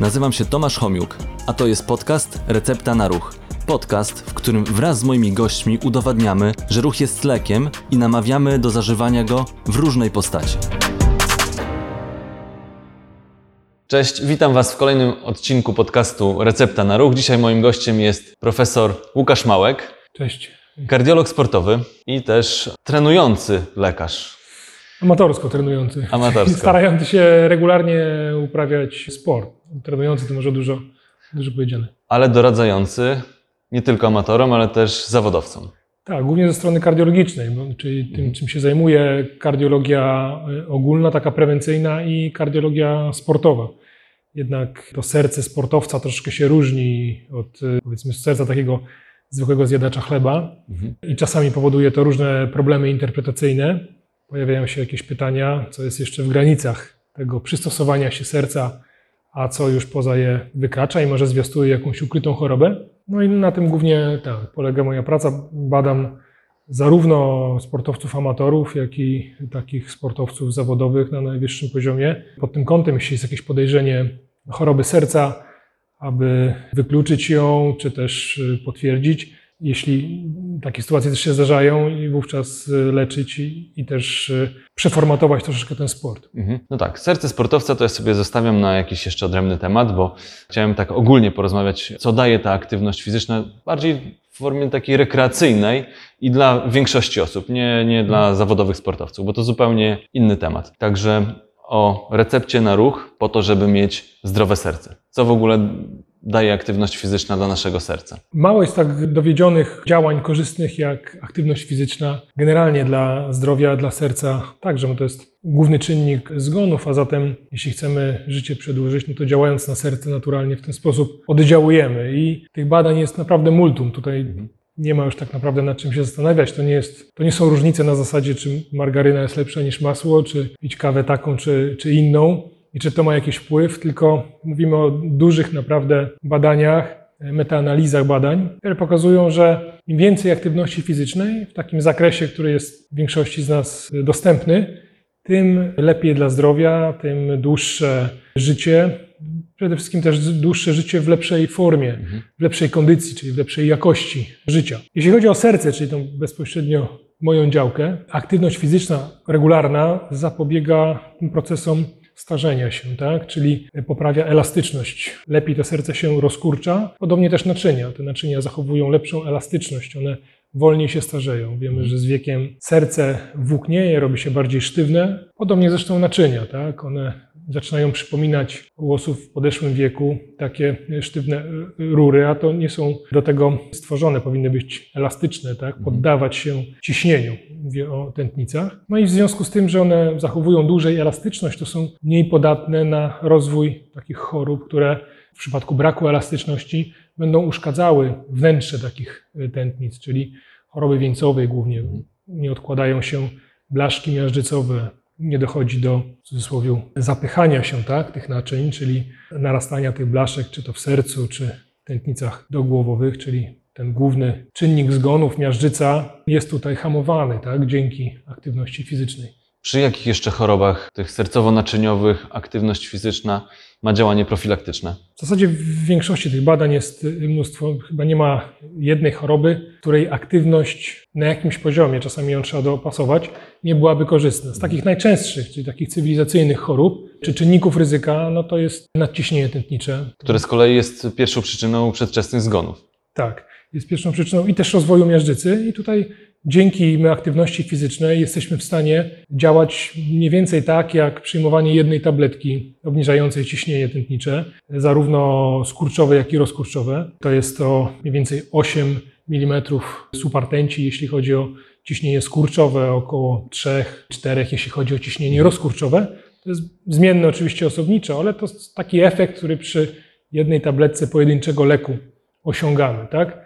Nazywam się Tomasz Homiuk, a to jest podcast Recepta na Ruch. Podcast, w którym wraz z moimi gośćmi udowadniamy, że ruch jest lekiem i namawiamy do zażywania go w różnej postaci. Cześć, witam Was w kolejnym odcinku podcastu Recepta na Ruch. Dzisiaj moim gościem jest profesor Łukasz Małek, Cześć. kardiolog sportowy i też trenujący lekarz. Amatorsko trenujący. Amatorsko. Starający się regularnie uprawiać sport. Trenujący to może dużo, dużo powiedziane. ale doradzający nie tylko amatorom, ale też zawodowcom. Tak, głównie ze strony kardiologicznej, czyli tym, czym się zajmuje kardiologia y, ogólna, taka prewencyjna i kardiologia sportowa. Jednak to serce sportowca troszkę się różni od y, powiedzmy serca takiego zwykłego zjadacza chleba i czasami powoduje to różne problemy interpretacyjne. Pojawiają się jakieś pytania, co jest jeszcze w granicach tego przystosowania się serca, a co już poza je wykracza i może zwiastuje jakąś ukrytą chorobę. No i na tym głównie tak, polega moja praca. Badam zarówno sportowców amatorów, jak i takich sportowców zawodowych na najwyższym poziomie. Pod tym kątem, jeśli jest jakieś podejrzenie choroby serca, aby wykluczyć ją, czy też y, potwierdzić. Jeśli takie sytuacje też się zdarzają, i wówczas y, leczyć i, i też y, przeformatować troszeczkę ten sport. Mhm. No tak, serce sportowca to ja sobie zostawiam na jakiś jeszcze odrębny temat, bo chciałem tak ogólnie porozmawiać, co daje ta aktywność fizyczna, bardziej w formie takiej rekreacyjnej i dla większości osób, nie, nie dla zawodowych sportowców, bo to zupełnie inny temat. Także o recepcie na ruch po to, żeby mieć zdrowe serce. Co w ogóle daje aktywność fizyczna dla naszego serca? Mało jest tak dowiedzionych działań korzystnych jak aktywność fizyczna, generalnie dla zdrowia, dla serca także, to jest główny czynnik zgonów, a zatem jeśli chcemy życie przedłużyć, no to działając na serce naturalnie w ten sposób oddziałujemy i tych badań jest naprawdę multum. Tutaj nie ma już tak naprawdę nad czym się zastanawiać. To nie, jest, to nie są różnice na zasadzie, czy margaryna jest lepsza niż masło, czy pić kawę taką, czy, czy inną i czy to ma jakiś wpływ, tylko mówimy o dużych naprawdę badaniach, metaanalizach badań, które pokazują, że im więcej aktywności fizycznej w takim zakresie, który jest większości z nas dostępny, tym lepiej dla zdrowia, tym dłuższe życie, przede wszystkim też dłuższe życie w lepszej formie, w lepszej kondycji, czyli w lepszej jakości życia. Jeśli chodzi o serce, czyli tą bezpośrednio moją działkę, aktywność fizyczna regularna zapobiega tym procesom starzenia się, tak? czyli poprawia elastyczność. Lepiej to serce się rozkurcza, podobnie też naczynia. Te naczynia zachowują lepszą elastyczność, one wolniej się starzeją. Wiemy, że z wiekiem serce włóknieje, robi się bardziej sztywne, podobnie zresztą naczynia, tak? one zaczynają przypominać u osób w podeszłym wieku takie sztywne rury, a to nie są do tego stworzone, powinny być elastyczne, tak? poddawać się ciśnieniu. Mówię o tętnicach. No i w związku z tym, że one zachowują dłużej elastyczność, to są mniej podatne na rozwój takich chorób, które w przypadku braku elastyczności będą uszkadzały wnętrze takich tętnic, czyli choroby wieńcowej głównie. Nie odkładają się blaszki miażdżycowe, nie dochodzi do w cudzysłowie zapychania się tak, tych naczyń, czyli narastania tych blaszek, czy to w sercu, czy w tętnicach dogłowowych, czyli ten główny czynnik zgonów, miażdżyca, jest tutaj hamowany tak, dzięki aktywności fizycznej. Przy jakich jeszcze chorobach tych sercowo-naczyniowych aktywność fizyczna ma działanie profilaktyczne? W zasadzie w większości tych badań jest mnóstwo, chyba nie ma jednej choroby, której aktywność na jakimś poziomie, czasami ją trzeba dopasować, nie byłaby korzystna. Z takich najczęstszych, czyli takich cywilizacyjnych chorób, czy czynników ryzyka, no to jest nadciśnienie tętnicze. Które z kolei jest pierwszą przyczyną przedwczesnych zgonów. Tak, jest pierwszą przyczyną i też rozwoju miażdżycy i tutaj dzięki aktywności fizycznej jesteśmy w stanie działać mniej więcej tak, jak przyjmowanie jednej tabletki obniżającej ciśnienie tętnicze, zarówno skurczowe, jak i rozkurczowe. To jest to mniej więcej 8 mm supartęci, jeśli chodzi o ciśnienie skurczowe, około 3-4, jeśli chodzi o ciśnienie rozkurczowe. To jest zmienne oczywiście osobniczo, ale to jest taki efekt, który przy jednej tabletce pojedynczego leku osiągamy. Tak?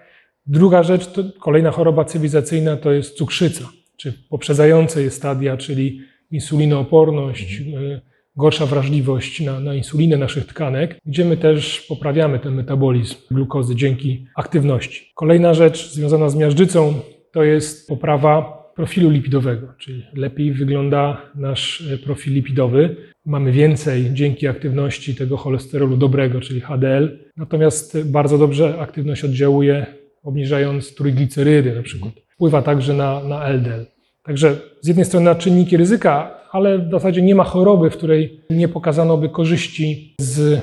Druga rzecz, to kolejna choroba cywilizacyjna to jest cukrzyca, czy poprzedzające je stadia, czyli insulinooporność, y, gorsza wrażliwość na, na insulinę naszych tkanek, gdzie my też poprawiamy ten metabolizm glukozy dzięki aktywności. Kolejna rzecz związana z miażdżycą to jest poprawa profilu lipidowego, czyli lepiej wygląda nasz e, profil lipidowy. Mamy więcej dzięki aktywności tego cholesterolu dobrego, czyli HDL. Natomiast bardzo dobrze aktywność oddziałuje, obniżając trójglicerydy na przykład. Wpływa także na, na LDL. Także z jednej strony na czynniki ryzyka, ale w zasadzie nie ma choroby, w której nie pokazano by korzyści z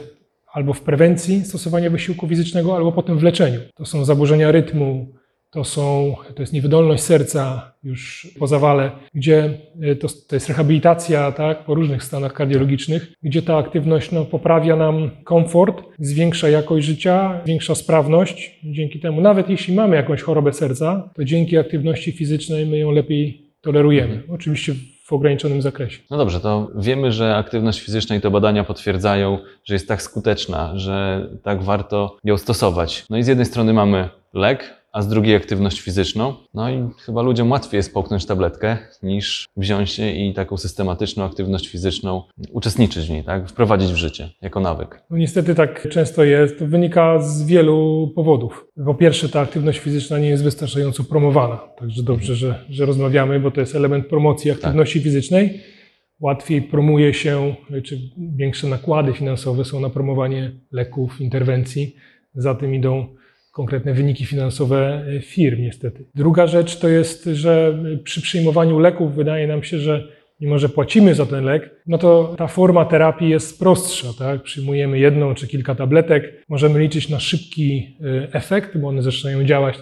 albo w prewencji stosowania wysiłku fizycznego, albo potem w leczeniu. To są zaburzenia rytmu, to, są, to jest niewydolność serca już po zawale, gdzie y, to, to jest rehabilitacja tak, po różnych stanach kardiologicznych, gdzie ta aktywność no, poprawia nam komfort, zwiększa jakość życia, zwiększa sprawność. Dzięki temu, nawet jeśli mamy jakąś chorobę serca, to dzięki aktywności fizycznej my ją lepiej tolerujemy. Oczywiście w ograniczonym zakresie. No dobrze, to wiemy, że aktywność fizyczna i to badania potwierdzają, że jest tak skuteczna, że tak warto ją stosować. No i z jednej strony mamy lek, a z drugiej aktywność fizyczną. No i chyba ludziom łatwiej jest połknąć tabletkę, niż wziąć się i taką systematyczną aktywność fizyczną uczestniczyć w niej, tak? wprowadzić w życie jako nawyk. No niestety tak często jest. Wynika z wielu powodów. Po pierwsze, ta aktywność fizyczna nie jest wystarczająco promowana. Także dobrze, że, że rozmawiamy, bo to jest element promocji aktywności fizycznej. Łatwiej promuje się, czy większe nakłady finansowe są na promowanie leków, interwencji. Za tym idą konkretne wyniki finansowe firm, niestety. Druga rzecz to jest, że przy przyjmowaniu leków wydaje nam się, że mimo że płacimy za ten lek, no to ta forma terapii jest prostsza. Tak? Przyjmujemy jedną czy kilka tabletek, możemy liczyć na szybki y, efekt, bo one zaczynają działać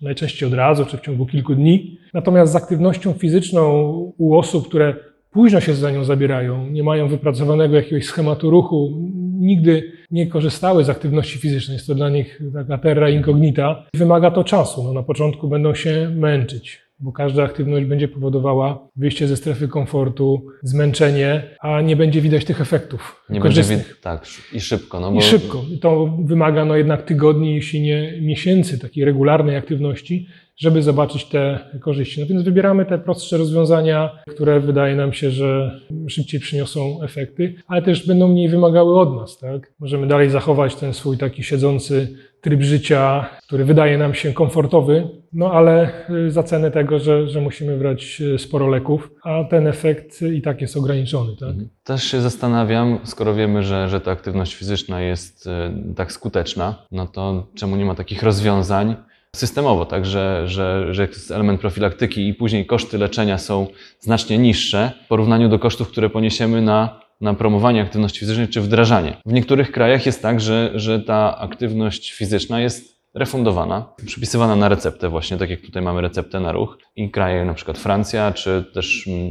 najczęściej od razu czy w ciągu kilku dni. Natomiast z aktywnością fizyczną u osób, które późno się za nią zabierają, nie mają wypracowanego jakiegoś schematu ruchu, nigdy nie korzystały z aktywności fizycznej, jest to dla nich taka terra incognita, wymaga to czasu. No, na początku będą się męczyć, bo każda aktywność będzie powodowała wyjście ze strefy komfortu, zmęczenie, a nie będzie widać tych efektów Nie będzie korzystnych. wi- tak, i szybko. No bo I szybko. I to wymaga no jednak tygodni, jeśli nie miesięcy takiej regularnej aktywności, żeby zobaczyć te korzyści. No więc wybieramy te prostsze rozwiązania, które wydaje nam się, że szybciej przyniosą efekty, ale też będą mniej wymagały od nas. Tak? Możemy dalej zachować ten swój taki siedzący tryb życia, który wydaje nam się komfortowy, no ale y, za cenę tego, że, że musimy brać y, sporo leków, a ten efekt i tak jest ograniczony. Tak? Też się zastanawiam, skoro wiemy, że, że ta aktywność fizyczna jest e, tak skuteczna, no to czemu nie ma takich rozwiązań systemowo, tak, że, że, że jest element profilaktyki i później koszty leczenia są znacznie niższe w porównaniu do kosztów, które poniesiemy na, na promowanie aktywności fizycznej czy wdrażanie. W niektórych krajach jest tak, że, że ta aktywność fizyczna jest refundowana, przypisywana na receptę właśnie, tak jak tutaj mamy receptę na ruch i kraje na przykład Francja, czy też mm,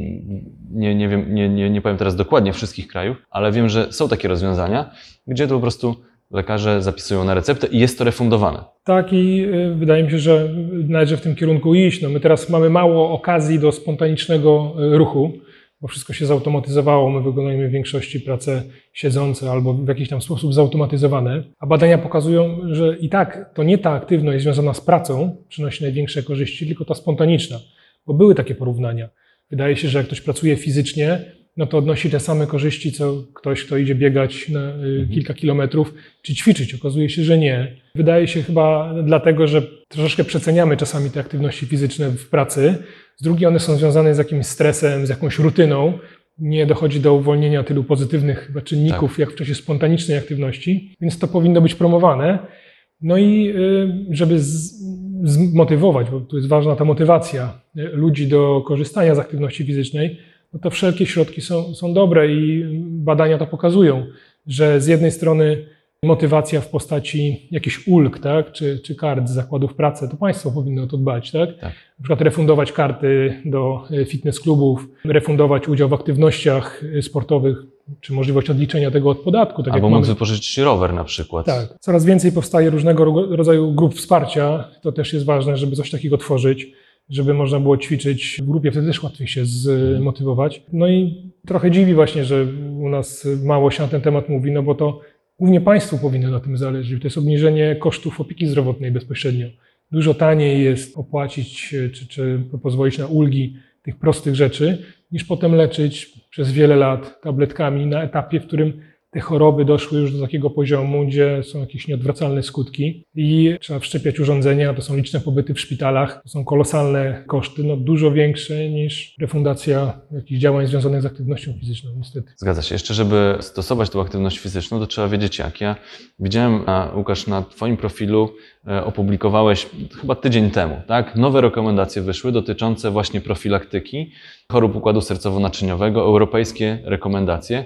nie, nie wiem, nie, nie, nie powiem teraz dokładnie wszystkich krajów, ale wiem, że są takie rozwiązania, gdzie to po prostu lekarze zapisują na receptę i jest to refundowane. Tak i y, wydaje mi się, że należy w tym kierunku iść. No my teraz mamy mało okazji do spontanicznego y, ruchu, bo wszystko się zautomatyzowało. My wykonujemy w większości prace siedzące albo w jakiś tam sposób zautomatyzowane. A badania pokazują, że i tak to nie ta aktywność związana z pracą przynosi największe korzyści, tylko ta spontaniczna. Bo były takie porównania. Wydaje się, że jak ktoś pracuje fizycznie, no to odnosi te same korzyści, co ktoś, kto idzie biegać na y, kilka kilometrów, czy ćwiczyć. Okazuje się, że nie. Wydaje się chyba dlatego, że troszeczkę przeceniamy czasami te aktywności fizyczne w pracy. Z drugiej one są związane z jakimś stresem, z jakąś rutyną. Nie dochodzi do uwolnienia tylu pozytywnych chyba czynników, jak w czasie spontanicznej aktywności, więc to powinno być promowane. No i y, żeby zmotywować, bo tu jest ważna ta motywacja y, ludzi do korzystania z aktywności fizycznej, no to wszelkie środki są, są dobre i badania to pokazują, że z jednej strony motywacja w postaci jakichś ulg, tak, czy, czy kart z zakładów pracy, to państwo powinno o to dbać, tak? Tak. Na przykład refundować karty do y, fitness klubów, refundować udział w aktywnościach y, sportowych, czy możliwość odliczenia tego od podatku, tak Albo móc mamy. wypożyczyć rower na przykład. Tak. Coraz więcej powstaje różnego ro- rodzaju grup wsparcia. To też jest ważne, żeby coś takiego tworzyć, żeby można było ćwiczyć w grupie, wtedy też łatwiej się zmotywować. No i trochę dziwi właśnie, że u nas mało się na ten temat mówi, no bo to głównie państwu powinno na tym zależeć. To jest obniżenie kosztów opieki zdrowotnej bezpośrednio. Dużo taniej jest opłacić e, czy, czy pozwolić na ulgi tych prostych rzeczy, niż potem leczyć przez wiele lat tabletkami na etapie, w którym te choroby doszły już do takiego poziomu, gdzie są jakieś nieodwracalne skutki i trzeba wszczepiać urządzenia, to są liczne pobyty w szpitalach, to są kolosalne koszty, no dużo większe niż refundacja jakichś działań związanych z aktywnością fizyczną, niestety. Zgadza się. Jeszcze, żeby stosować tą aktywność fizyczną, to trzeba wiedzieć jak. Ja widziałem, Łukasz, na Twoim profilu e, opublikowałeś chyba tydzień temu, tak? Nowe rekomendacje wyszły dotyczące właśnie profilaktyki chorób układu sercowo-naczyniowego, europejskie rekomendacje.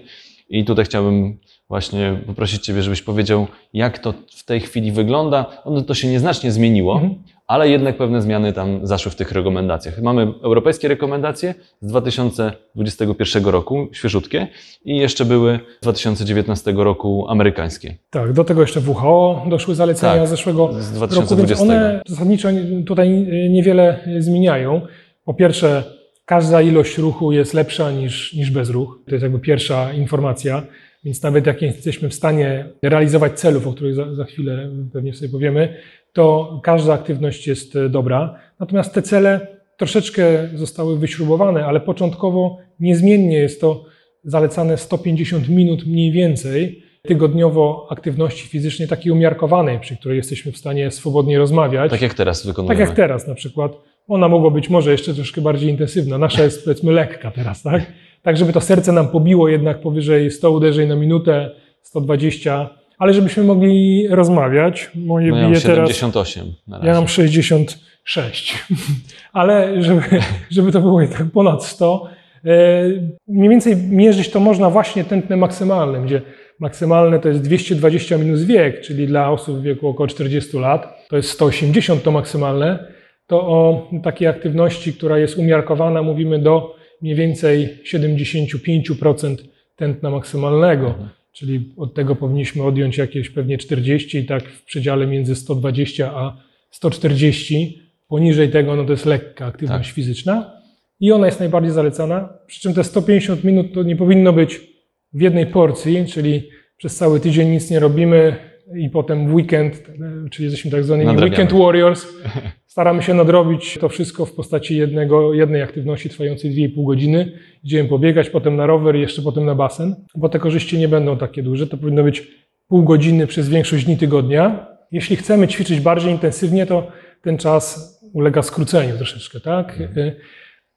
I tutaj chciałbym właśnie poprosić Ciebie, żebyś powiedział, jak to w tej chwili wygląda. Ono to się nieznacznie zmieniło, Mhm. ale jednak pewne zmiany tam zaszły w tych rekomendacjach. Mamy europejskie rekomendacje z 2021 roku, świeżutkie, i jeszcze były z 2019 roku amerykańskie. Tak, do tego jeszcze WHO doszły zalecenia Tak, zeszłego z roku, więc 2020. one zasadniczo tutaj niewiele zmieniają. Po pierwsze, każda ilość ruchu jest lepsza niż, niż bez ruch. To jest jakby pierwsza informacja. Więc nawet jak nie jesteśmy w stanie realizować celów, o których za, za chwilę pewnie sobie powiemy, to każda aktywność jest e, dobra. Natomiast te cele troszeczkę zostały wyśrubowane, ale początkowo niezmiennie jest to zalecane 150 minut mniej więcej tygodniowo aktywności fizycznej takiej umiarkowanej, przy której jesteśmy w stanie swobodnie rozmawiać. Tak jak teraz Tak wykonujemy. jak teraz na przykład. Ona mogła być może jeszcze troszkę bardziej intensywna. Nasza jest powiedzmy lekka teraz, tak? Tak, żeby to serce nam pobiło jednak powyżej 100 uderzeń na minutę, 120, ale żebyśmy mogli rozmawiać. Moje No ja mam bije teraz. 78 na razie. Ja mam 66. Ale żeby, żeby to było jednak ponad 100, e, mniej więcej mierzyć to można właśnie tętnem maksymalnym, gdzie maksymalne to jest 220 minus wiek, czyli dla osób w wieku około 40 lat, to jest 180 to maksymalne, to o takiej aktywności, która jest umiarkowana, mówimy do mniej więcej 75% tętna maksymalnego. Czyli od tego powinniśmy odjąć jakieś pewnie 40 i tak w przedziale między 120 a 140. Poniżej tego no to jest lekka aktywność Tak. fizyczna i ona jest najbardziej zalecana. Przy czym te 150 minut to nie powinno być w jednej porcji, czyli przez cały tydzień nic nie robimy i potem w weekend, czyli jesteśmy tak zwanymi weekend warriors, staramy się nadrobić to wszystko w postaci jednego, jednej aktywności trwającej 2,5 godziny. Idziemy pobiegać, potem na rower i jeszcze potem na basen, bo te korzyści nie będą takie duże. To powinno być pół godziny przez większość dni tygodnia. Jeśli chcemy ćwiczyć bardziej intensywnie, to ten czas ulega skróceniu troszeczkę, tak?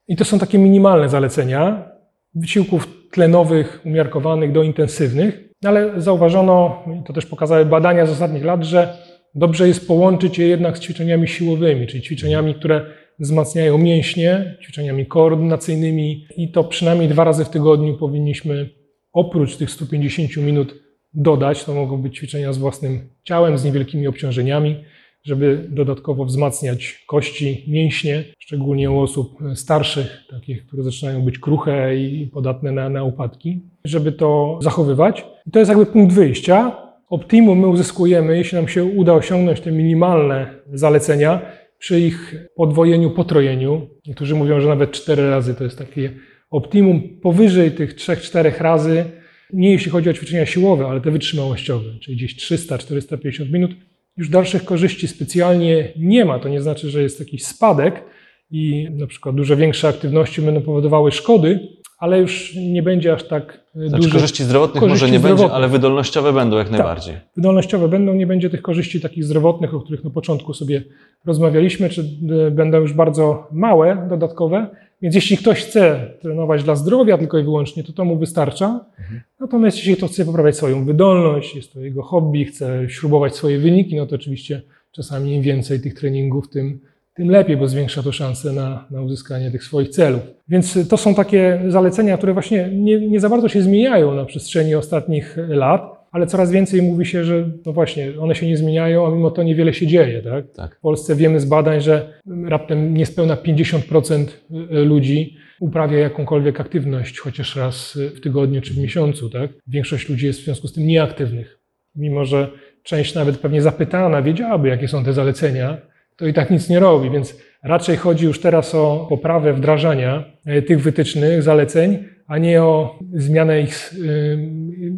I to są takie minimalne zalecenia wysiłków tlenowych umiarkowanych do intensywnych, ale zauważono, i to też pokazały badania z ostatnich lat, że dobrze jest połączyć je jednak z ćwiczeniami siłowymi, czyli ćwiczeniami, które wzmacniają mięśnie, ćwiczeniami koordynacyjnymi i to przynajmniej dwa razy w tygodniu powinniśmy oprócz tych 150 minut dodać. To mogą być ćwiczenia z własnym ciałem, z niewielkimi obciążeniami, żeby dodatkowo wzmacniać kości, mięśnie, szczególnie u osób starszych, takich, które zaczynają być kruche i podatne na, na upadki, żeby to zachowywać. I to jest jakby punkt wyjścia. Optimum my uzyskujemy, jeśli nam się uda osiągnąć te minimalne zalecenia przy ich podwojeniu, potrojeniu. Niektórzy mówią, że nawet cztery razy to jest takie optimum. Powyżej tych trzech, czterech razy, nie jeśli chodzi o ćwiczenia siłowe, ale te wytrzymałościowe, czyli gdzieś 300-450 minut, już dalszych korzyści specjalnie nie ma. To nie znaczy, że jest jakiś spadek i na przykład dużo większe aktywności będą powodowały szkody, ale już nie będzie aż tak e, Znaczy dużo. korzyści zdrowotnych korzyści może nie będzie, zdrowotnych. ale wydolnościowe będą jak najbardziej. Wydolnościowe będą, nie będzie tych korzyści takich zdrowotnych, o których na początku sobie rozmawialiśmy, czy e, będą już bardzo małe, dodatkowe. Więc jeśli ktoś chce trenować dla zdrowia tylko i wyłącznie, to to mu wystarcza. Natomiast jeśli ktoś chce poprawiać swoją wydolność, jest to jego hobby, chce śrubować swoje wyniki, no to oczywiście czasami im więcej tych treningów, tym, tym lepiej, bo zwiększa to szanse na, na uzyskanie tych swoich celów. Więc to są takie zalecenia, które właśnie nie, nie za bardzo się zmieniają na przestrzeni ostatnich lat, ale coraz więcej mówi się, że no właśnie, one się nie zmieniają, a mimo to niewiele się dzieje. Tak? Tak. W Polsce wiemy z badań, że raptem niespełna 50% ludzi uprawia jakąkolwiek aktywność, chociaż raz w tygodniu czy w miesiącu. Tak? Większość ludzi jest w związku z tym nieaktywnych. Mimo, że część nawet pewnie zapytana wiedziałaby, jakie są te zalecenia, to i tak nic nie robi, więc raczej chodzi już teraz o poprawę wdrażania e, tych wytycznych, zaleceń, a nie o zmianę ich y,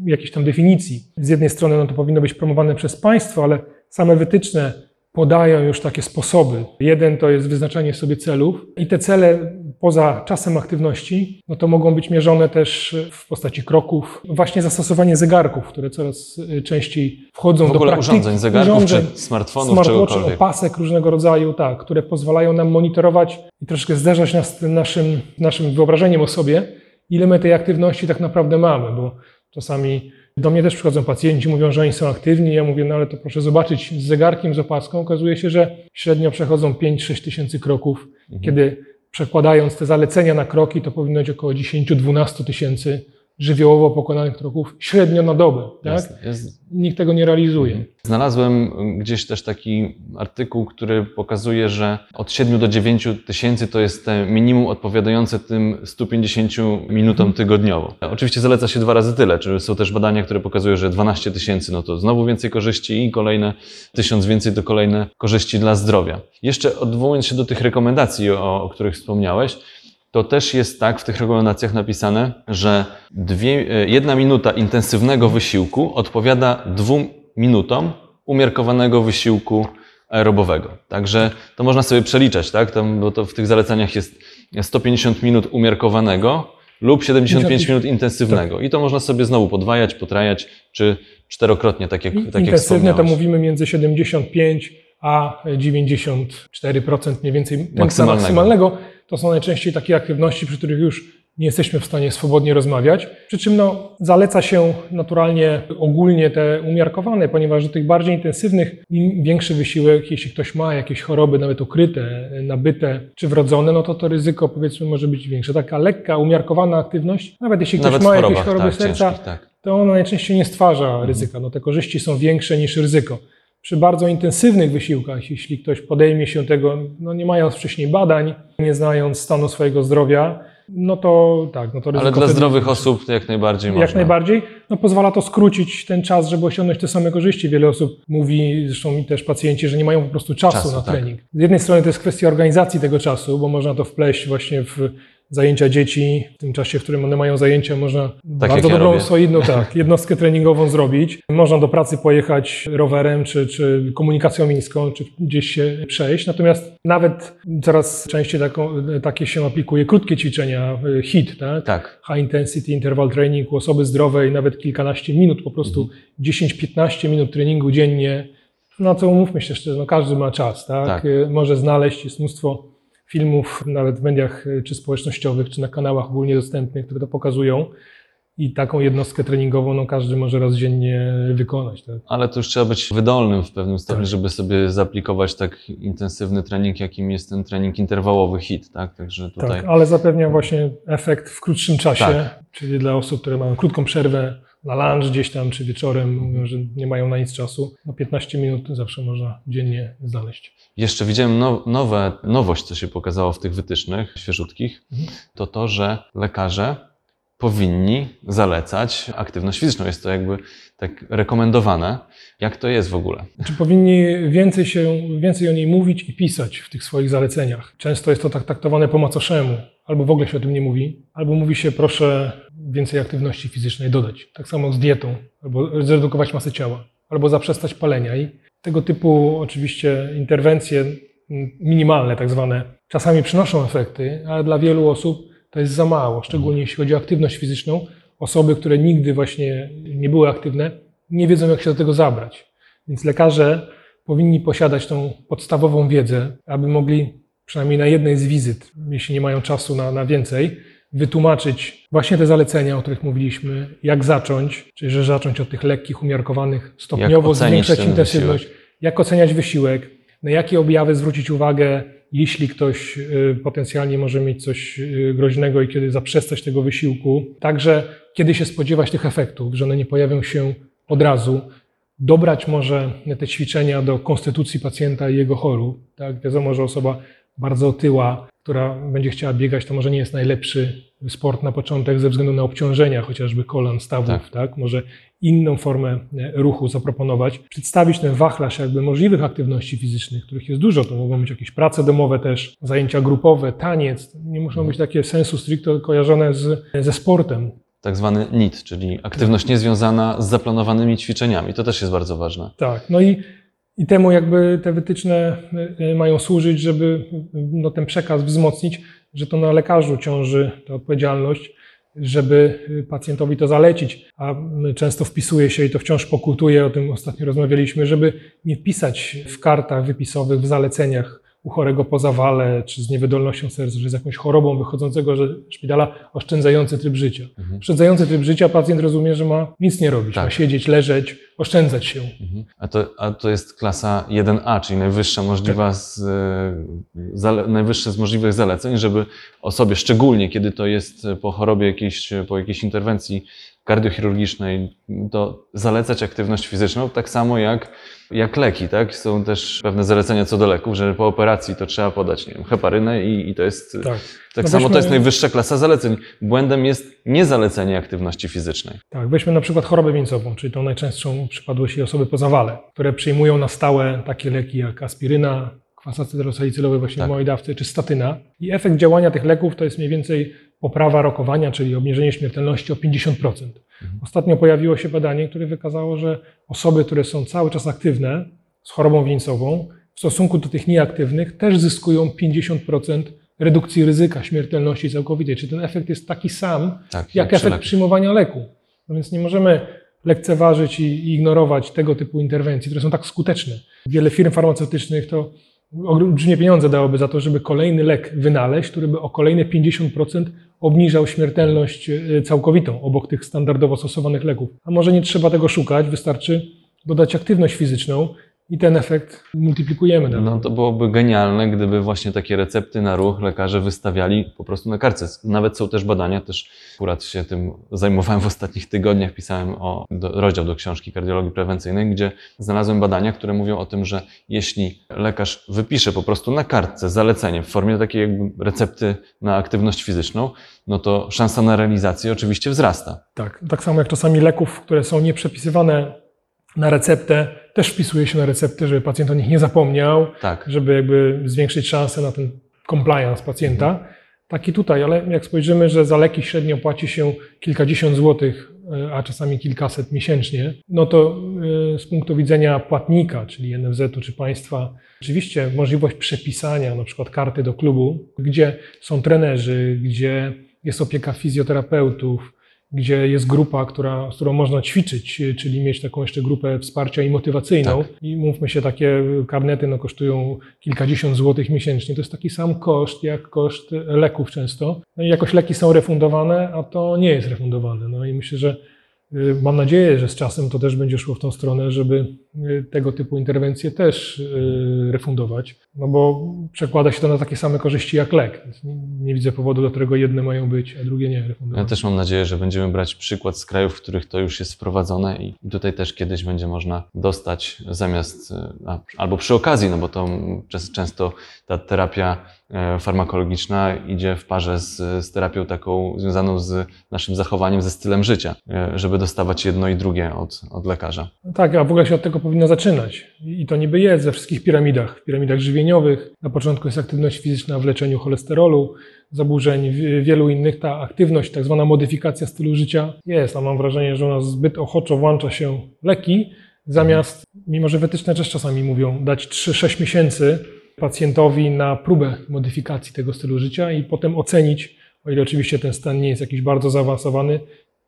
jakiejś tam definicji. Z jednej strony no to powinno być promowane przez państwo, ale same wytyczne podają już takie sposoby. Jeden to jest wyznaczanie sobie celów i te cele poza czasem aktywności, no to mogą być mierzone też w postaci kroków. Właśnie zastosowanie zegarków, które coraz y, częściej wchodzą W do praktyki. urządzeń, zegarków Urządzeń, czy smartfonów, smartwatch, opasek różnego rodzaju, tak, które pozwalają nam monitorować i troszkę zderzać nas z naszym, naszym wyobrażeniem o sobie, ile my tej aktywności tak naprawdę mamy, bo czasami do mnie też przychodzą pacjenci, mówią, że oni są aktywni. Ja mówię, no ale to proszę zobaczyć z zegarkiem, z opaską. Okazuje się, że średnio przechodzą 5-6 tysięcy kroków, Mhm. kiedy przekładając te zalecenia na kroki, to powinno być około 10-12 tysięcy żywiołowo pokonanych kroków średnio na dobę. Tak? Jasne. Jest, Nikt tego nie realizuje. Znalazłem gdzieś też taki artykuł, który pokazuje, że od 7 do 9 tysięcy to jest minimum odpowiadające tym 150 minutom tygodniowo. Oczywiście zaleca się dwa razy tyle, czyli są też badania, które pokazują, że 12 tysięcy no to znowu więcej korzyści i kolejne 1000 więcej to kolejne korzyści dla zdrowia. Jeszcze odwołując się do tych rekomendacji, o, o których wspomniałeś, to też jest tak w tych rekomendacjach napisane, że dwie, e, jedna minuta intensywnego wysiłku odpowiada dwóm minutom umiarkowanego wysiłku aerobowego. Także to można sobie przeliczać, tak? Tam, bo to w tych zaleceniach jest 150 minut umiarkowanego lub 75 minut intensywnego. I to można sobie znowu podwajać, potrajać, czy czterokrotnie, tak jak, tak jak Intensywne to mówimy między 75 a 94% mniej więcej Maksymalnego. maksymalnego. To są najczęściej takie aktywności, przy których już nie jesteśmy w stanie swobodnie rozmawiać. Przy czym no, zaleca się naturalnie ogólnie te umiarkowane, ponieważ do tych bardziej intensywnych im większy wysiłek, jeśli ktoś ma jakieś choroby nawet ukryte, nabyte czy wrodzone, no to to ryzyko powiedzmy może być większe. Taka lekka, umiarkowana aktywność, nawet jeśli ktoś Nawet ma jakieś choroby tak, serca, ciężkich, tak. to ono najczęściej nie stwarza ryzyka. No, te korzyści są większe niż ryzyko. Przy bardzo intensywnych wysiłkach, jeśli ktoś podejmie się tego, no nie mając wcześniej badań, nie znając stanu swojego zdrowia, no to tak, no to ryzyko Ale dla zdrowych osób to jak najbardziej jak można. najbardziej. No pozwala to skrócić ten czas, żeby osiągnąć te same korzyści. Wiele osób mówi, zresztą mi też pacjenci, że nie mają po prostu czasu, Czasu, na tak. trening. Z jednej strony to jest kwestia organizacji tego czasu, bo można to wpleść właśnie w zajęcia dzieci. W tym czasie, w którym one mają zajęcia, można Tak bardzo ja dobrą, robię. solidną tak, jednostkę treningową zrobić. Można do pracy pojechać rowerem, czy, czy komunikacją miejską, czy gdzieś się przejść. Natomiast nawet coraz częściej taką, takie się aplikuje krótkie ćwiczenia, y, HIT, tak? Tak. high intensity interval training u osoby zdrowej, nawet kilkanaście minut, po prostu Mhm. 10-15 minut treningu dziennie. No to umówmy się szczerze, no każdy ma czas, tak? Tak. Y, Może znaleźć, jest mnóstwo filmów, nawet w mediach y, czy społecznościowych, czy na kanałach ogólnie dostępnych, które to pokazują. I taką jednostkę treningową no, każdy może raz dziennie wykonać. Tak? Ale to już trzeba być wydolnym w pewnym stopniu, Tak. żeby sobie zaaplikować tak intensywny trening, jakim jest ten trening interwałowy HIT, tak? Także tutaj Tak, ale zapewnia właśnie efekt w krótszym czasie, Tak. czyli dla osób, które mają krótką przerwę na lunch gdzieś tam, czy wieczorem, mówią, że nie mają na nic czasu, no 15 minut zawsze można dziennie znaleźć. jeszcze widziałem now, nowe, nowość, co się pokazało w tych wytycznych świeżutkich, Mhm. to to, że lekarze powinni zalecać aktywność fizyczną. Jest to jakby tak rekomendowane. Jak to jest w ogóle? Czy powinni więcej, się, więcej o niej mówić i pisać w tych swoich zaleceniach? Często jest to tak traktowane po macoszemu, albo w ogóle się o tym nie mówi, albo mówi się proszę więcej aktywności fizycznej dodać. Tak samo z dietą, albo zredukować masę ciała, albo zaprzestać palenia. I tego typu oczywiście interwencje minimalne, tak zwane, czasami przynoszą efekty, ale dla wielu osób to jest za mało, szczególnie jeśli chodzi o aktywność fizyczną. Osoby, które nigdy właśnie nie były aktywne, nie wiedzą, jak się do tego zabrać. Więc lekarze powinni posiadać tą podstawową wiedzę, aby mogli przynajmniej na jednej z wizyt, jeśli nie mają czasu na, na więcej, wytłumaczyć właśnie te zalecenia, o których mówiliśmy, jak zacząć, czyli że zacząć od tych lekkich, umiarkowanych, stopniowo zwiększać ten intensywność, jak oceniać wysiłek, na jakie objawy zwrócić uwagę, jeśli ktoś y, potencjalnie może mieć coś y, groźnego i kiedy zaprzestać tego wysiłku. Także kiedy się spodziewać tych efektów, że one nie pojawią się od razu. Dobrać może te ćwiczenia do konstytucji pacjenta i jego chorób. Tak? Wiadomo, że osoba bardzo otyła, która będzie chciała biegać, to może nie jest najlepszy sport na początek ze względu na obciążenia chociażby kolan, stawów. Tak. Tak? Może inną formę e, ruchu zaproponować, przedstawić ten wachlarz jakby możliwych aktywności fizycznych, których jest dużo. To mogą być jakieś prace domowe też, zajęcia grupowe, taniec. Nie muszą być takie sensu stricto kojarzone z, ze sportem. Tak zwany NIT, czyli aktywność niezwiązana z zaplanowanymi ćwiczeniami. To też jest bardzo ważne. Tak, no i I temu jakby te wytyczne y, mają służyć, żeby no, ten przekaz wzmocnić, że to na lekarzu ciąży ta odpowiedzialność, żeby pacjentowi to zalecić. A często wpisuje się i to wciąż pokutuje, o tym ostatnio rozmawialiśmy, żeby nie wpisać w kartach wypisowych, w zaleceniach u chorego po zawale, czy z niewydolnością serca, czy z jakąś chorobą wychodzącego ze szpitala, oszczędzający tryb życia. Mhm. Oszczędzający tryb życia pacjent rozumie, że ma nic nie robić, Tak. ma siedzieć, leżeć, oszczędzać się. Mhm. A, to, a to jest klasa 1A, czyli najwyższa możliwa z, e, zale, najwyższe z możliwych zaleceń, żeby osobie, szczególnie kiedy to jest po chorobie jakiejś, po jakiejś interwencji kardiochirurgicznej, to zalecać aktywność fizyczną, tak samo jak, jak leki, tak? Są też pewne zalecenia co do leków, że po operacji to trzeba podać, nie wiem, heparynę i, i to jest, tak, Tak. No samo to weźmy- jest najwyższa klasa zaleceń. Błędem jest niezalecenie aktywności fizycznej. Tak, weźmy na przykład chorobę wieńcową, czyli tą najczęstszą przypadłość osoby po zawale, które przyjmują na stałe takie leki jak aspiryna, kwas acetylsalicylowy właśnie Tak. w małej dawce, czy statyna. I efekt działania tych leków to jest mniej więcej poprawa rokowania, czyli obniżenie śmiertelności o 50%. Ostatnio pojawiło się badanie, które wykazało, że osoby, które są cały czas aktywne z chorobą wieńcową, w stosunku do tych nieaktywnych też zyskują 50% redukcji ryzyka śmiertelności całkowitej. Czy ten efekt jest taki sam, Tak, jak efekt przyjmowania leku. No więc nie możemy lekceważyć i, i ignorować tego typu interwencji, które są tak skuteczne. Wiele firm farmaceutycznych to olbrzymie pieniądze dałoby za to, żeby kolejny lek wynaleźć, który by o kolejne 50% obniżał śmiertelność y, całkowitą obok tych standardowo stosowanych leków. A może nie trzeba tego szukać, wystarczy dodać aktywność fizyczną i ten efekt multiplikujemy. No to byłoby genialne, gdyby właśnie takie recepty na ruch lekarze wystawiali po prostu na kartce. Nawet są też badania, też akurat się tym zajmowałem w ostatnich tygodniach, pisałem o do, rozdział do książki kardiologii prewencyjnej, gdzie znalazłem badania, które mówią o tym, że jeśli lekarz wypisze po prostu na kartce zalecenie w formie takiej jakby recepty na aktywność fizyczną, no to szansa na realizację oczywiście wzrasta. Tak, tak samo jak czasami leków, które są nieprzepisywane na receptę, też wpisuje się na receptę, żeby pacjent o nich nie zapomniał, Tak. żeby jakby zwiększyć szansę na ten compliance pacjenta. Tak i tutaj, ale jak spojrzymy, że za leki średnio płaci się kilkadziesiąt złotych, e, a czasami kilkaset miesięcznie, no to e, z punktu widzenia płatnika, czyli NFZ-u czy państwa, oczywiście możliwość przepisania na przykład karty do klubu, gdzie są trenerzy, gdzie jest opieka fizjoterapeutów, gdzie jest grupa, która, z którą można ćwiczyć, czyli mieć taką jeszcze grupę wsparcia i motywacyjną. I mówmy się, takie karnety no, kosztują kilkadziesiąt złotych miesięcznie. To jest taki sam koszt, jak koszt leków często. No i jakoś leki są refundowane, a to nie jest refundowane. No i myślę, że mam nadzieję, że z czasem to też będzie szło w tą stronę, żeby y, tego typu interwencje też y, refundować, no bo przekłada się to na takie same korzyści jak lek. Nie, widzę powodu, do którego jedne mają być, a drugie nie refundowane. Ja też mam nadzieję, że będziemy brać przykład z krajów, w których to już jest wprowadzone i tutaj też kiedyś będzie można dostać zamiast, albo przy okazji, no bo to często ta terapia farmakologiczna idzie w parze z, z terapią taką związaną z naszym zachowaniem, ze stylem życia, e, żeby dostawać jedno i drugie od, od lekarza. No Tak, a w ogóle się od tego powinno zaczynać. I to niby jest we wszystkich piramidach. W piramidach żywieniowych na początku jest aktywność fizyczna w leczeniu cholesterolu, zaburzeń, wielu innych. Ta aktywność, tak zwana modyfikacja stylu życia jest, a mam wrażenie, że u nas zbyt ochoczo włącza się leki, zamiast, mimo że wytyczne też czasami mówią, dać 3-6 miesięcy pacjentowi na próbę modyfikacji tego stylu życia i potem ocenić, o ile oczywiście ten stan nie jest jakiś bardzo zaawansowany,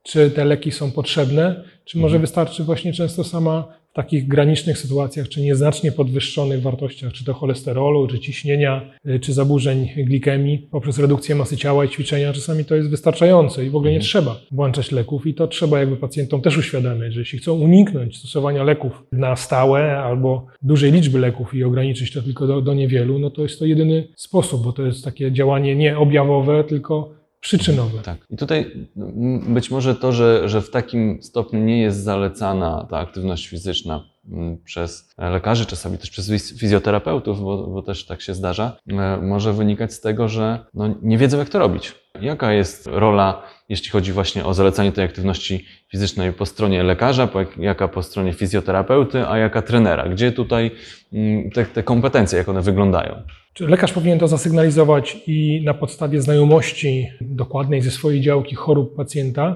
czy te leki są potrzebne, czy może wystarczy właśnie często sama w takich granicznych sytuacjach, czy nieznacznie podwyższonych wartościach, czy to cholesterolu, czy ciśnienia, y, czy zaburzeń glikemii, poprzez redukcję masy ciała i ćwiczenia, czasami to jest wystarczające i w ogóle nie trzeba włączać leków i to trzeba jakby pacjentom też uświadamiać, że jeśli chcą uniknąć stosowania leków na stałe albo dużej liczby leków i ograniczyć to tylko do, do niewielu, no to jest to jedyny sposób, bo to jest takie działanie nie objawowe, tylko przyczynowe. Tak. I tutaj mm, być może to, że, że w takim stopniu nie jest zalecana ta aktywność fizyczna mm, przez lekarzy, czasami też przez fiz- fizjoterapeutów, bo, bo też tak się zdarza, e, może wynikać z tego, że no, nie wiedzą, jak to robić. Jaka jest rola, jeśli chodzi właśnie o zalecanie tej aktywności fizycznej po stronie lekarza, po, jak- jaka po stronie fizjoterapeuty, a jaka trenera? Gdzie tutaj mm, te, te kompetencje, jak one wyglądają? Czy lekarz powinien to zasygnalizować i na podstawie znajomości dokładnej ze swojej działki chorób pacjenta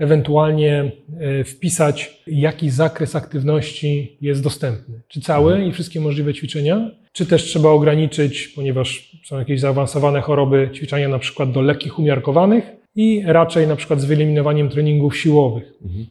ewentualnie e, wpisać, jaki zakres aktywności jest dostępny. Czy cały i wszystkie możliwe ćwiczenia, czy też trzeba ograniczyć, ponieważ są jakieś zaawansowane choroby, ćwiczenia na przykład do lekkich umiarkowanych i raczej na przykład z wyeliminowaniem treningów siłowych. Mhm.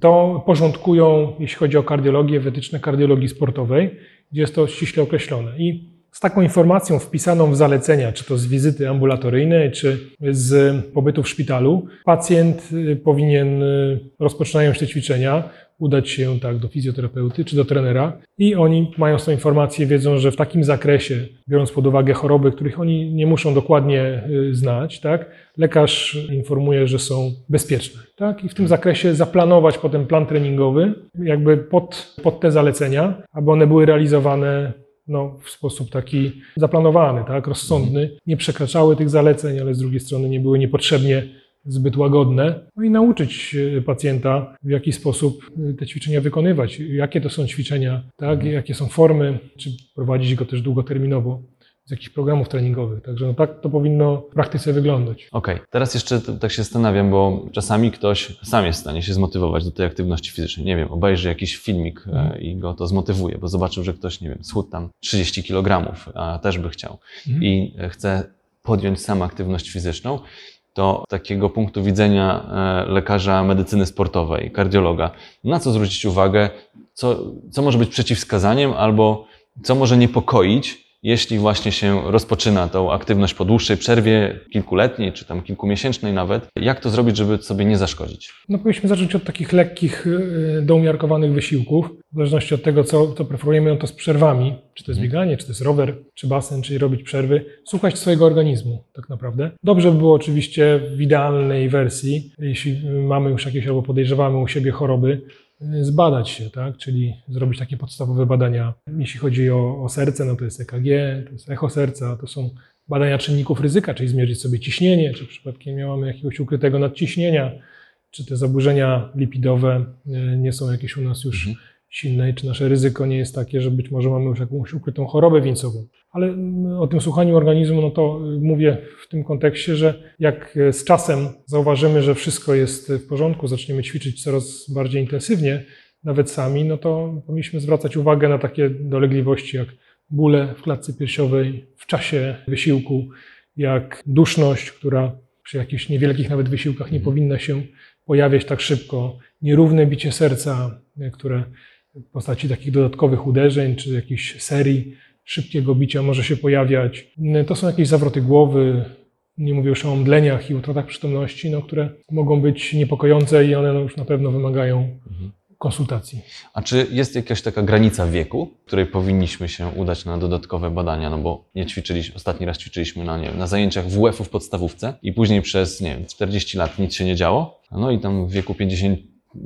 To porządkują, jeśli chodzi o kardiologię, wytyczne kardiologii sportowej, gdzie jest to ściśle określone. I z taką informacją wpisaną w zalecenia, czy to z wizyty ambulatoryjnej, czy z pobytu w szpitalu, pacjent y, powinien, y, rozpoczynając te ćwiczenia, udać się tak do fizjoterapeuty czy do trenera i oni mają z tą informację, wiedzą, że w takim zakresie, biorąc pod uwagę choroby, których oni nie muszą dokładnie y, znać, tak, lekarz informuje, że są bezpieczne. Tak? I w tym zakresie zaplanować potem plan treningowy, jakby pod, pod te zalecenia, aby one były realizowane no, w sposób taki zaplanowany, tak, rozsądny, nie przekraczały tych zaleceń, ale z drugiej strony nie były niepotrzebnie zbyt łagodne, no i nauczyć e, pacjenta, w jaki sposób e, te ćwiczenia wykonywać, jakie to są ćwiczenia, tak, jakie są formy, czy prowadzić go też długoterminowo z jakichś programów treningowych. Także no tak to powinno w praktyce wyglądać. Okej, teraz jeszcze t- tak się zastanawiam, bo czasami ktoś sam jest w stanie się zmotywować do tej aktywności fizycznej. Nie wiem, obejrzy jakiś filmik e, i go to zmotywuje, bo zobaczył, że ktoś, nie wiem, schudł tam 30 kg, a też by chciał Mhm. i e, chce podjąć sam aktywność fizyczną, to z takiego punktu widzenia e, lekarza medycyny sportowej, kardiologa, na co zwrócić uwagę, co, co może być przeciwwskazaniem albo co może niepokoić, jeśli właśnie się rozpoczyna tą aktywność po dłuższej przerwie, kilkuletniej czy tam kilkumiesięcznej nawet, jak to zrobić, żeby sobie nie zaszkodzić? No powinniśmy zacząć od takich lekkich, y, doumiarkowanych wysiłków. W zależności od tego, co, co preferujemy, no to z przerwami. Czy to jest bieganie, czy to jest rower, czy basen, czyli robić przerwy. Słuchać swojego organizmu tak naprawdę. Dobrze by było oczywiście w idealnej wersji, jeśli mamy już jakieś albo podejrzewamy u siebie choroby, zbadać się, tak? czyli zrobić takie podstawowe badania. Jeśli chodzi o, o serce, no to jest EKG, to jest echo serca, to są badania czynników ryzyka, czyli zmierzyć sobie ciśnienie, czy przypadkiem nie mamy jakiegoś ukrytego nadciśnienia, czy te zaburzenia lipidowe e, nie są jakieś u nas już silne i czy nasze ryzyko nie jest takie, że być może mamy już jakąś ukrytą chorobę wieńcową. Ale mm, o tym słuchaniu organizmu, no to y, mówię w tym kontekście, że jak e, z czasem zauważymy, że wszystko jest w porządku, zaczniemy ćwiczyć coraz bardziej intensywnie, nawet sami, no to powinniśmy zwracać uwagę na takie dolegliwości jak bóle w klatce piersiowej w czasie wysiłku, jak duszność, która przy jakichś niewielkich nawet wysiłkach nie powinna się pojawiać tak szybko, nierówne bicie serca, które w postaci takich dodatkowych uderzeń czy jakichś serii szybkiego bicia może się pojawiać. E, To są jakieś zawroty głowy, nie mówię już o omdleniach i utratach przytomności, no, które mogą być niepokojące i one no, już na pewno wymagają konsultacji. A czy jest jakaś taka granica wieku, której powinniśmy się udać na dodatkowe badania? No bo nie ćwiczyliśmy, ostatni raz ćwiczyliśmy na, nie wiem, na zajęciach WF-u w podstawówce i później przez, nie wiem, 40 lat nic się nie działo. No i tam w wieku 50,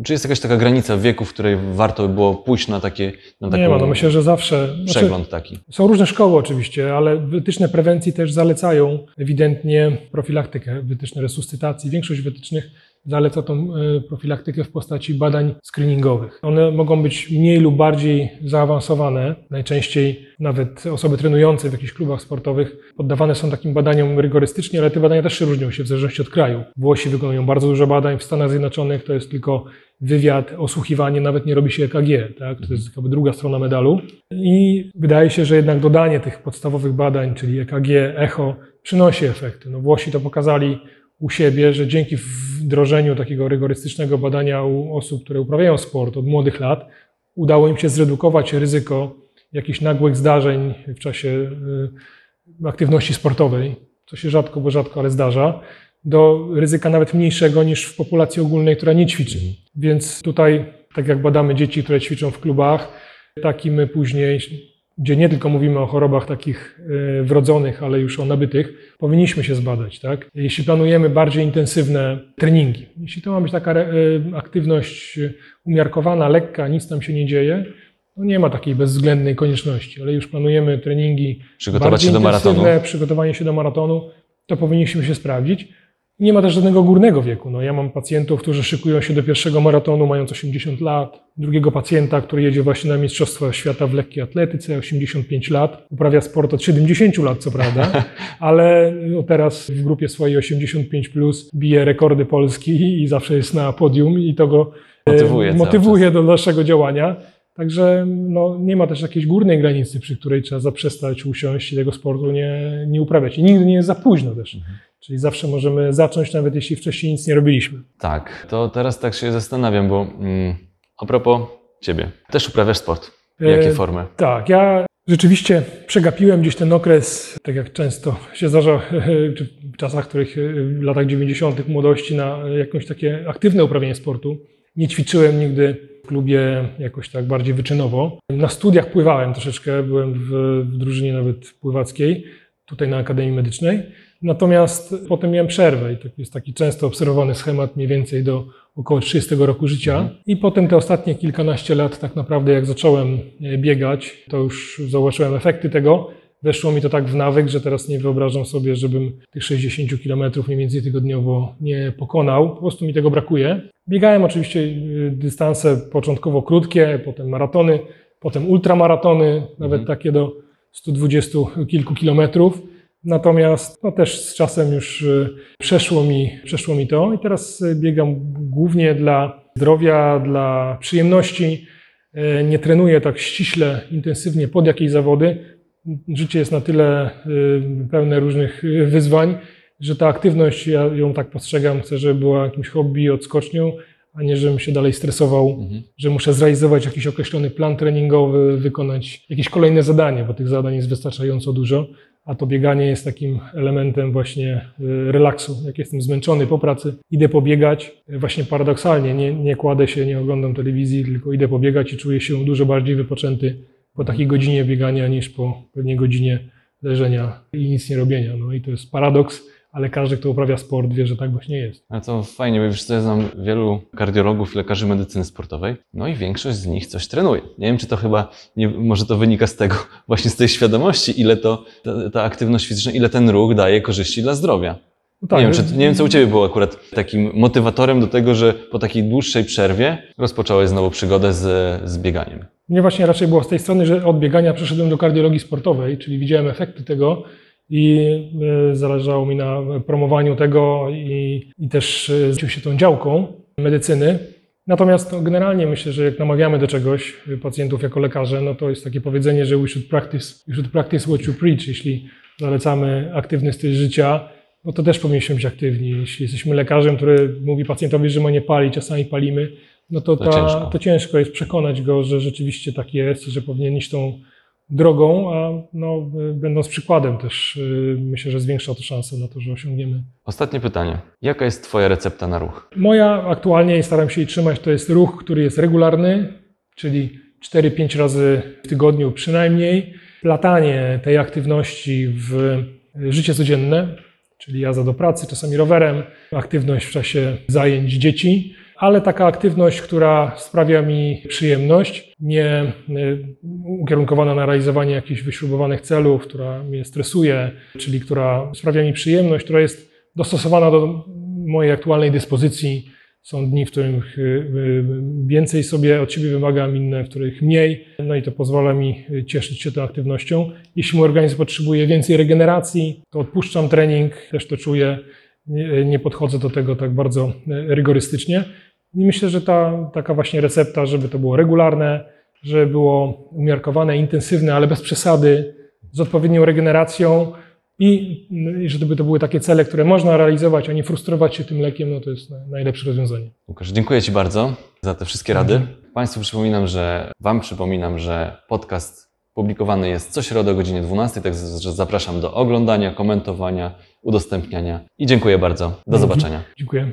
czy jest jakaś taka granica wieku, w której warto by było pójść na takie, na taką Nie ma, no myślę, że zawsze. znaczy, przegląd taki? Są różne szkoły oczywiście, ale wytyczne prewencji też zalecają ewidentnie profilaktykę, wytyczne resuscytacji. Większość wytycznych zaleca tą e, profilaktykę w postaci badań screeningowych. One mogą być mniej lub bardziej zaawansowane. Najczęściej nawet osoby trenujące w jakichś klubach sportowych poddawane są takim badaniom rygorystycznie, ale te badania też się różnią się w zależności od kraju. Włosi wykonują bardzo dużo badań, w Stanach Zjednoczonych to jest tylko wywiad, osłuchiwanie, nawet nie robi się EKG, tak? to jest jakby druga strona medalu. I wydaje się, że jednak dodanie tych podstawowych badań, czyli EKG, echo, przynosi efekty. No Włosi to pokazali u siebie, że dzięki wdrożeniu takiego rygorystycznego badania u osób, które uprawiają sport od młodych lat, udało im się zredukować ryzyko jakichś nagłych zdarzeń w czasie y, aktywności sportowej, co się rzadko, bo rzadko, ale zdarza, do ryzyka nawet mniejszego niż w populacji ogólnej, która nie ćwiczy. Więc tutaj, tak jak badamy dzieci, które ćwiczą w klubach, tak i my później, gdzie nie tylko mówimy o chorobach takich y, wrodzonych, ale już o nabytych, powinniśmy się zbadać. Tak? Jeśli planujemy bardziej intensywne treningi, jeśli to ma być taka y, aktywność umiarkowana, lekka, nic tam się nie dzieje, no nie ma takiej bezwzględnej konieczności, ale już planujemy treningi Przygotować bardziej się do maratonu. intensywne, przygotowanie się do maratonu, to powinniśmy się sprawdzić. Nie ma też żadnego górnego wieku. No, ja mam pacjentów, którzy szykują się do pierwszego maratonu, mając 80 lat. Drugiego pacjenta, który jedzie właśnie na Mistrzostwa Świata w lekkiej atletyce, 85 lat. Uprawia sport od 70 lat, co prawda, ale no, teraz w grupie swojej 85 plus bije rekordy Polski i zawsze jest na podium i to go e, Motywuje motywuje do dalszego działania. Także no, nie ma też jakiejś górnej granicy, przy której trzeba zaprzestać, usiąść i tego sportu nie, nie uprawiać. I nigdy nie jest za późno też. Czyli zawsze możemy zacząć, nawet jeśli wcześniej nic nie robiliśmy. Tak, to teraz tak się zastanawiam, bo mm, a propos ciebie, też uprawiasz sport. Jakie E, formy? Tak, ja rzeczywiście przegapiłem gdzieś ten okres, tak jak często się zdarza w czasach, których w latach 90. młodości, na jakieś takie aktywne uprawianie sportu. Nie ćwiczyłem nigdy w klubie jakoś tak bardziej wyczynowo. Na studiach pływałem troszeczkę, byłem w, w drużynie nawet pływackiej, tutaj na Akademii Medycznej. Natomiast potem miałem przerwę i to jest taki często obserwowany schemat mniej więcej do około 30 roku życia. I potem te ostatnie kilkanaście lat tak naprawdę jak zacząłem e, biegać, to już zauważyłem efekty tego. Weszło mi to tak w nawyk, że teraz nie wyobrażam sobie, żebym tych 60 km mniej więcej tygodniowo nie pokonał. Po prostu mi tego brakuje. Biegałem oczywiście y, dystanse początkowo krótkie, potem maratony, potem ultramaratony, nawet takie do 120 kilku kilometrów. Natomiast no, też z czasem już y, przeszło mi, przeszło mi to i teraz y, biegam głównie dla zdrowia, dla przyjemności. Y, Nie trenuję tak ściśle, intensywnie pod jakieś zawody. Życie jest na tyle pełne różnych wyzwań, że ta aktywność, ja ją tak postrzegam, chcę, żeby była jakimś hobby, odskocznią, a nie żebym się dalej stresował, Mhm. że muszę zrealizować jakiś określony plan treningowy, wykonać jakieś kolejne zadanie, bo tych zadań jest wystarczająco dużo, a to bieganie jest takim elementem właśnie y, relaksu. Jak jestem zmęczony po pracy, idę pobiegać, właśnie paradoksalnie, nie, nie kładę się, nie oglądam telewizji, tylko idę pobiegać i czuję się dużo bardziej wypoczęty po takiej godzinie biegania niż po pewnie godzinie leżenia i nic nie robienia. No i to jest paradoks, ale każdy, kto uprawia sport, wie, że tak właśnie jest. Ale to fajnie, bo wiesz co, ja znam wielu kardiologów lekarzy medycyny sportowej, no i większość z nich coś trenuje. Nie wiem, czy to chyba, nie, może to wynika z tego, właśnie z tej świadomości, ile to, ta, ta aktywność fizyczna, ile ten ruch daje korzyści dla zdrowia. No tak, nie, wiem, czy, nie wiem, co u Ciebie było akurat takim motywatorem do tego, że po takiej dłuższej przerwie rozpocząłeś znowu przygodę z, z bieganiem. Mnie właśnie raczej było z tej strony, że od biegania przeszedłem do kardiologii sportowej, czyli widziałem efekty tego i y, zależało mi na promowaniu tego i, i też y, zajął się tą działką medycyny. Natomiast no, generalnie myślę, że jak namawiamy do czegoś y, pacjentów jako lekarze, no to jest takie powiedzenie, że we should practice, we should practice what you preach. Jeśli zalecamy aktywny styl życia, no to też powinniśmy być aktywni. Jeśli jesteśmy lekarzem, który mówi pacjentowi, że ma nie palić, czasami palimy, no to, To ta, ciężko. to ciężko jest przekonać go, że rzeczywiście tak jest że powinien iść tą drogą, a no, y, będąc przykładem też y, myślę, że zwiększa to szanse na to, że osiągniemy. Ostatnie pytanie. Jaka jest Twoja recepta na ruch? Moja aktualnie i staram się jej trzymać, to jest ruch, który jest regularny, czyli 4-5 razy w tygodniu przynajmniej. Platanie tej aktywności w życie codzienne, czyli jazda do pracy, czasami rowerem, aktywność w czasie zajęć dzieci, ale taka aktywność, która sprawia mi przyjemność, nie y, ukierunkowana na realizowanie jakichś wyśrubowanych celów, która mnie stresuje, czyli która sprawia mi przyjemność, która jest dostosowana do mojej aktualnej dyspozycji. Są dni, w których y, y, więcej sobie od siebie wymagam, inne, w których mniej. No i to pozwala mi cieszyć się tą aktywnością. Jeśli mój organizm potrzebuje więcej regeneracji, to odpuszczam trening, też to czuję. Nie, podchodzę do tego tak bardzo rygorystycznie. I myślę, że ta taka właśnie recepta, żeby to było regularne, żeby było umiarkowane, intensywne, ale bez przesady, z odpowiednią regeneracją i, i żeby to były takie cele, które można realizować, a nie frustrować się tym lekiem, no to jest na- najlepsze rozwiązanie. Łukasz, dziękuję Ci bardzo za te wszystkie rady. Państwu przypominam, że Wam przypominam, że podcast publikowany jest co środę o godzinie 12, także zapraszam do oglądania, komentowania, udostępniania i dziękuję bardzo. Do Mhm. zobaczenia. Dziękuję.